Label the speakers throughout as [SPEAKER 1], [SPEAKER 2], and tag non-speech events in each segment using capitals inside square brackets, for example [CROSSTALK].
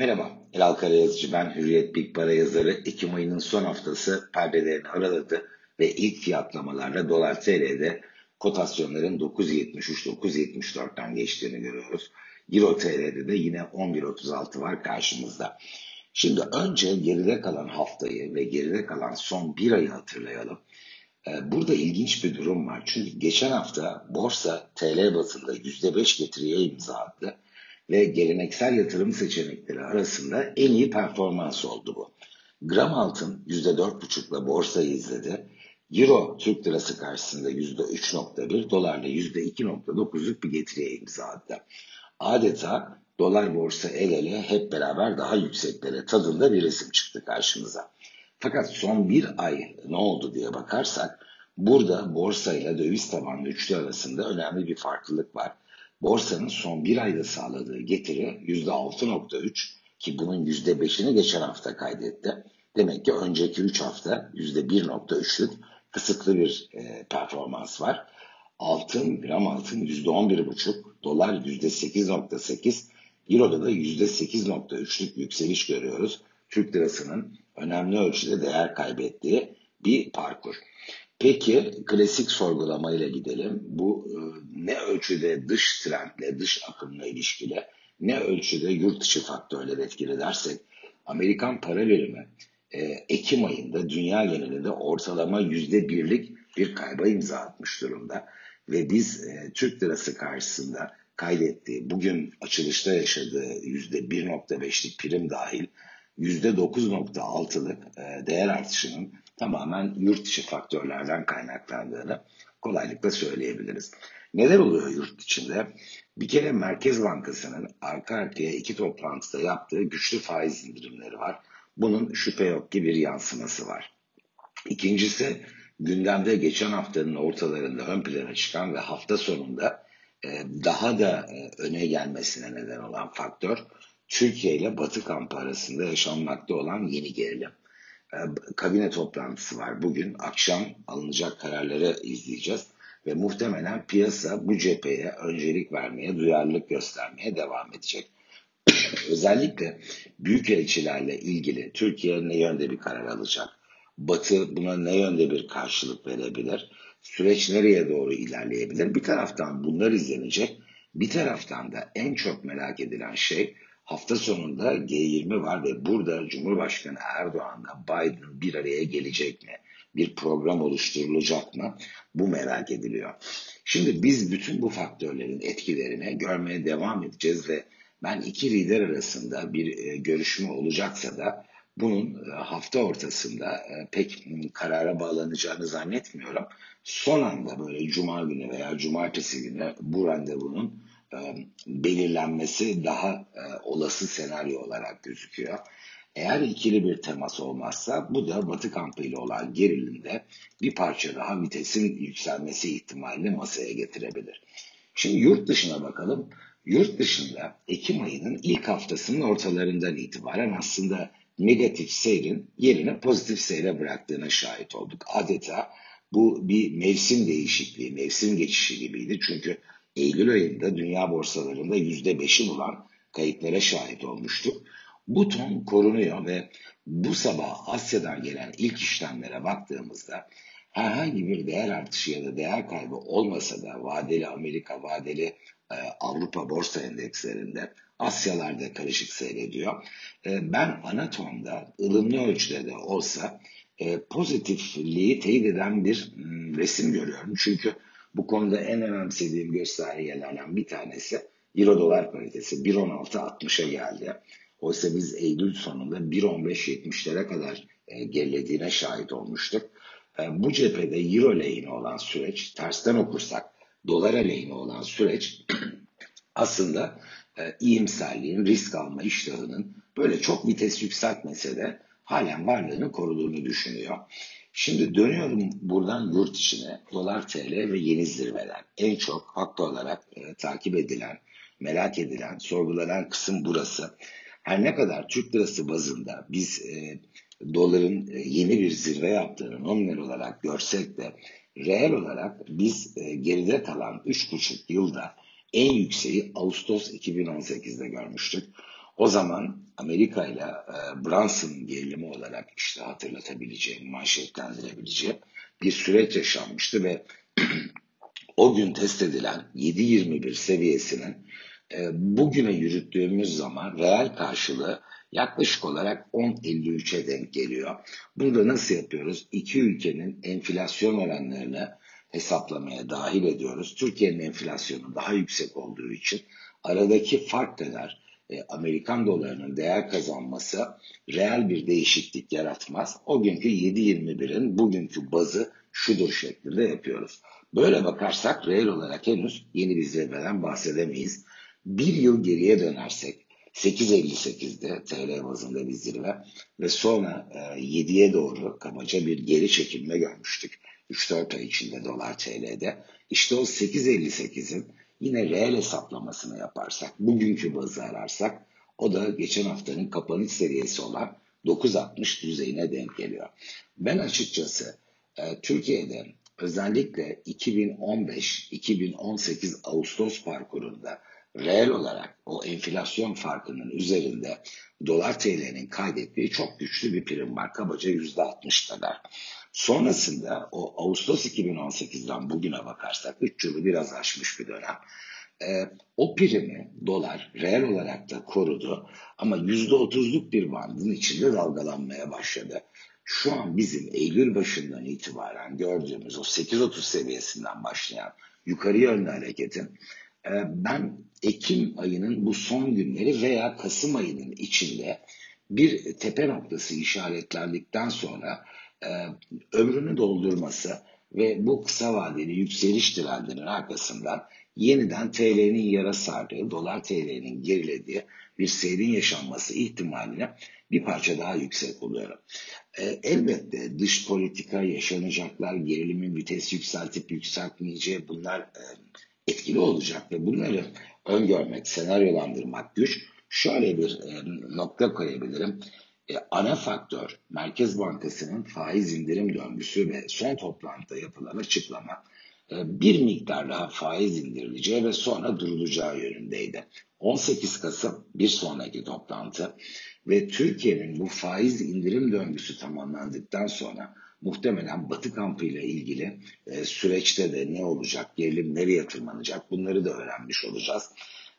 [SPEAKER 1] Merhaba, Elal Karayazıcı ben Hürriyet Big Para yazarı. Ekim ayının son haftası perdelerini araladı ve ilk fiyatlamalarla dolar TL'de kotasyonların 9.73-9.74'ten geçtiğini görüyoruz. Euro TL'de de yine 11.36 var karşımızda. Şimdi önce geride kalan haftayı ve geride kalan son bir ayı hatırlayalım. Ee, burada ilginç bir durum var. Çünkü geçen hafta borsa TL bazında %5 getiriye imza attı ve geleneksel yatırım seçenekleri arasında en iyi performans oldu bu. Gram altın %4,5'la borsayı izledi. Euro Türk lirası karşısında %3.1, dolarla %2.9'luk bir getiriye imza attı. Adeta dolar borsa el ele hep beraber daha yükseklere tadında bir resim çıktı karşımıza. Fakat son bir ay ne oldu diye bakarsak burada borsa ile döviz tabanlı üçlü arasında önemli bir farklılık var. Borsanın son bir ayda sağladığı getiri %6.3 ki bunun %5'ini geçen hafta kaydetti. Demek ki önceki 3 hafta %1.3'lük kısıtlı bir e, performans var. Altın, gram altın %11.5, dolar %8.8, Euro'da da %8.3'lük yükseliş görüyoruz. Türk lirasının önemli ölçüde değer kaybettiği bir parkur. Peki klasik sorgulamayla gidelim. Bu e, ne ölçüde dış trendle, dış akımla ilişkili, ne ölçüde yurt dışı faktörler etkili dersek, Amerikan para verimi e, Ekim ayında dünya genelinde ortalama yüzde birlik bir kayba imza atmış durumda. Ve biz e, Türk lirası karşısında kaydettiği, bugün açılışta yaşadığı yüzde 1.5'lik prim dahil yüzde 9.6'lık e, değer artışının tamamen yurt dışı faktörlerden kaynaklandığını kolaylıkla söyleyebiliriz. Neler oluyor yurt içinde? Bir kere Merkez Bankası'nın arka arkaya iki toplantıda yaptığı güçlü faiz indirimleri var. Bunun şüphe yok ki bir yansıması var. İkincisi gündemde geçen haftanın ortalarında ön plana çıkan ve hafta sonunda e, daha da e, öne gelmesine neden olan faktör Türkiye ile Batı kampı arasında yaşanmakta olan yeni gerilim. E, kabine toplantısı var bugün. Akşam alınacak kararları izleyeceğiz ve muhtemelen piyasa bu cepheye öncelik vermeye, duyarlılık göstermeye devam edecek. [CLEARS THROAT] Özellikle büyük elçilerle ilgili Türkiye ne yönde bir karar alacak? Batı buna ne yönde bir karşılık verebilir? Süreç nereye doğru ilerleyebilir? Bir taraftan bunlar izlenecek. Bir taraftan da en çok merak edilen şey hafta sonunda G20 var ve burada Cumhurbaşkanı Erdoğan'la Biden bir araya gelecek mi? Bir program oluşturulacak mı? Bu merak ediliyor. Şimdi biz bütün bu faktörlerin etkilerini görmeye devam edeceğiz ve ben iki lider arasında bir e, görüşme olacaksa da bunun e, hafta ortasında e, pek karara bağlanacağını zannetmiyorum. Son anda böyle cuma günü veya cumartesi günü bu randevunun belirlenmesi daha olası senaryo olarak gözüküyor. Eğer ikili bir temas olmazsa bu da Batı kampı ile olan gerilimde bir parça daha vitesin yükselmesi ihtimalini masaya getirebilir. Şimdi yurt dışına bakalım. Yurt dışında Ekim ayının ilk haftasının ortalarından itibaren aslında negatif seyrin yerine pozitif seyre bıraktığına şahit olduk. Adeta bu bir mevsim değişikliği, mevsim geçişi gibiydi. Çünkü Eylül ayında dünya borsalarında %5'i bulan kayıplara şahit olmuştuk. Bu ton korunuyor ve bu sabah Asya'dan gelen ilk işlemlere baktığımızda herhangi bir değer artışı ya da değer kaybı olmasa da vadeli Amerika, vadeli e, Avrupa borsa endekslerinde Asyalarda karışık seyrediyor. E, ben ana tonda ılımlı ölçüde de olsa e, pozitifliği teyit eden bir resim görüyorum. Çünkü bu konuda en önemsediğim göstergelerden bir tanesi Euro dolar paritesi 1.16.60'a geldi. Oysa biz Eylül sonunda 1.15.70'lere kadar e, gerilediğine şahit olmuştuk. E, bu cephede Euro lehine olan süreç, tersten okursak dolar lehine olan süreç [CLEARS THROAT] aslında e, iyimserliğin, risk alma iştahının böyle çok vites yükseltmese de halen varlığını koruduğunu düşünüyor. Şimdi dönüyorum buradan yurt içine. Dolar TL ve yeni zirveler. En çok haklı olarak e, takip edilen, merak edilen, sorgulanan kısım burası. Her ne kadar Türk lirası bazında biz e, doların e, yeni bir zirve yaptığını nominal olarak görsek de reel olarak biz e, geride kalan 3,5 yılda en yükseği Ağustos 2018'de görmüştük. O zaman Amerika ile e, Brunson gerilimi olarak işte hatırlatabileceğim, manşetlendirebileceğim bir süreç yaşanmıştı ve [CLEARS THROAT] o gün test edilen 7.21 seviyesinin e, bugüne yürüttüğümüz zaman reel karşılığı yaklaşık olarak 10.53'e denk geliyor. Bunu da nasıl yapıyoruz? İki ülkenin enflasyon oranlarını hesaplamaya dahil ediyoruz. Türkiye'nin enflasyonu daha yüksek olduğu için aradaki fark kadar e, Amerikan dolarının değer kazanması reel bir değişiklik yaratmaz. O günkü 7.21'in bugünkü bazı şudur şeklinde yapıyoruz. Böyle bakarsak reel olarak henüz yeni bir zirveden bahsedemeyiz. Bir yıl geriye dönersek 8.58'de TL bazında bir zirve ve sonra e, 7'ye doğru kabaca bir geri çekilme görmüştük. 3-4 ay içinde dolar TL'de. İşte o 8.58'in yine reel hesaplamasını yaparsak, bugünkü bazı ararsak o da geçen haftanın kapanış seviyesi olan 9.60 düzeyine denk geliyor. Ben açıkçası e, Türkiye'de özellikle 2015-2018 Ağustos parkurunda reel olarak o enflasyon farkının üzerinde dolar TL'nin kaydettiği çok güçlü bir prim var. Kabaca %60 kadar. Sonrasında o Ağustos 2018'den bugüne bakarsak 3 yılı biraz aşmış bir dönem. E, o primi dolar reel olarak da korudu ama %30'luk bir bandın içinde dalgalanmaya başladı. Şu an bizim Eylül başından itibaren gördüğümüz o 8.30 seviyesinden başlayan yukarı yönlü hareketin ben Ekim ayının bu son günleri veya Kasım ayının içinde bir tepe noktası işaretlendikten sonra e, ömrünü doldurması ve bu kısa vadeli yükseliş trendinin arkasından yeniden TL'nin yara sardığı, dolar TL'nin gerilediği bir seyrin yaşanması ihtimaline bir parça daha yüksek oluyor. E, elbette dış politika yaşanacaklar, gerilimin vites yükseltip yükseltmeyeceği bunlar e, etkili olacak ve bunları öngörmek, senaryolandırmak güç. Şöyle bir e, nokta koyabilirim. E, ana faktör Merkez Bankası'nın faiz indirim döngüsü ve son toplantıda yapılan açıklama e, bir miktar daha faiz indirileceği ve sonra durulacağı yönündeydi. 18 Kasım bir sonraki toplantı ve Türkiye'nin bu faiz indirim döngüsü tamamlandıktan sonra muhtemelen Batı kampı ile ilgili e, süreçte de ne olacak, gerilim nereye tırmanacak bunları da öğrenmiş olacağız.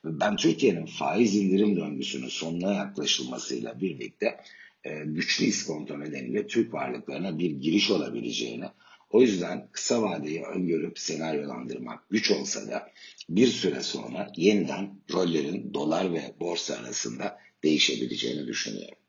[SPEAKER 1] Ben Türkiye'nin faiz indirim döngüsünün sonuna yaklaşılmasıyla birlikte e, güçlü iskonto nedeniyle Türk varlıklarına bir giriş olabileceğini, o yüzden kısa vadeyi öngörüp senaryolandırmak güç olsa da bir süre sonra yeniden rollerin dolar ve borsa arasında değişebileceğini düşünüyorum.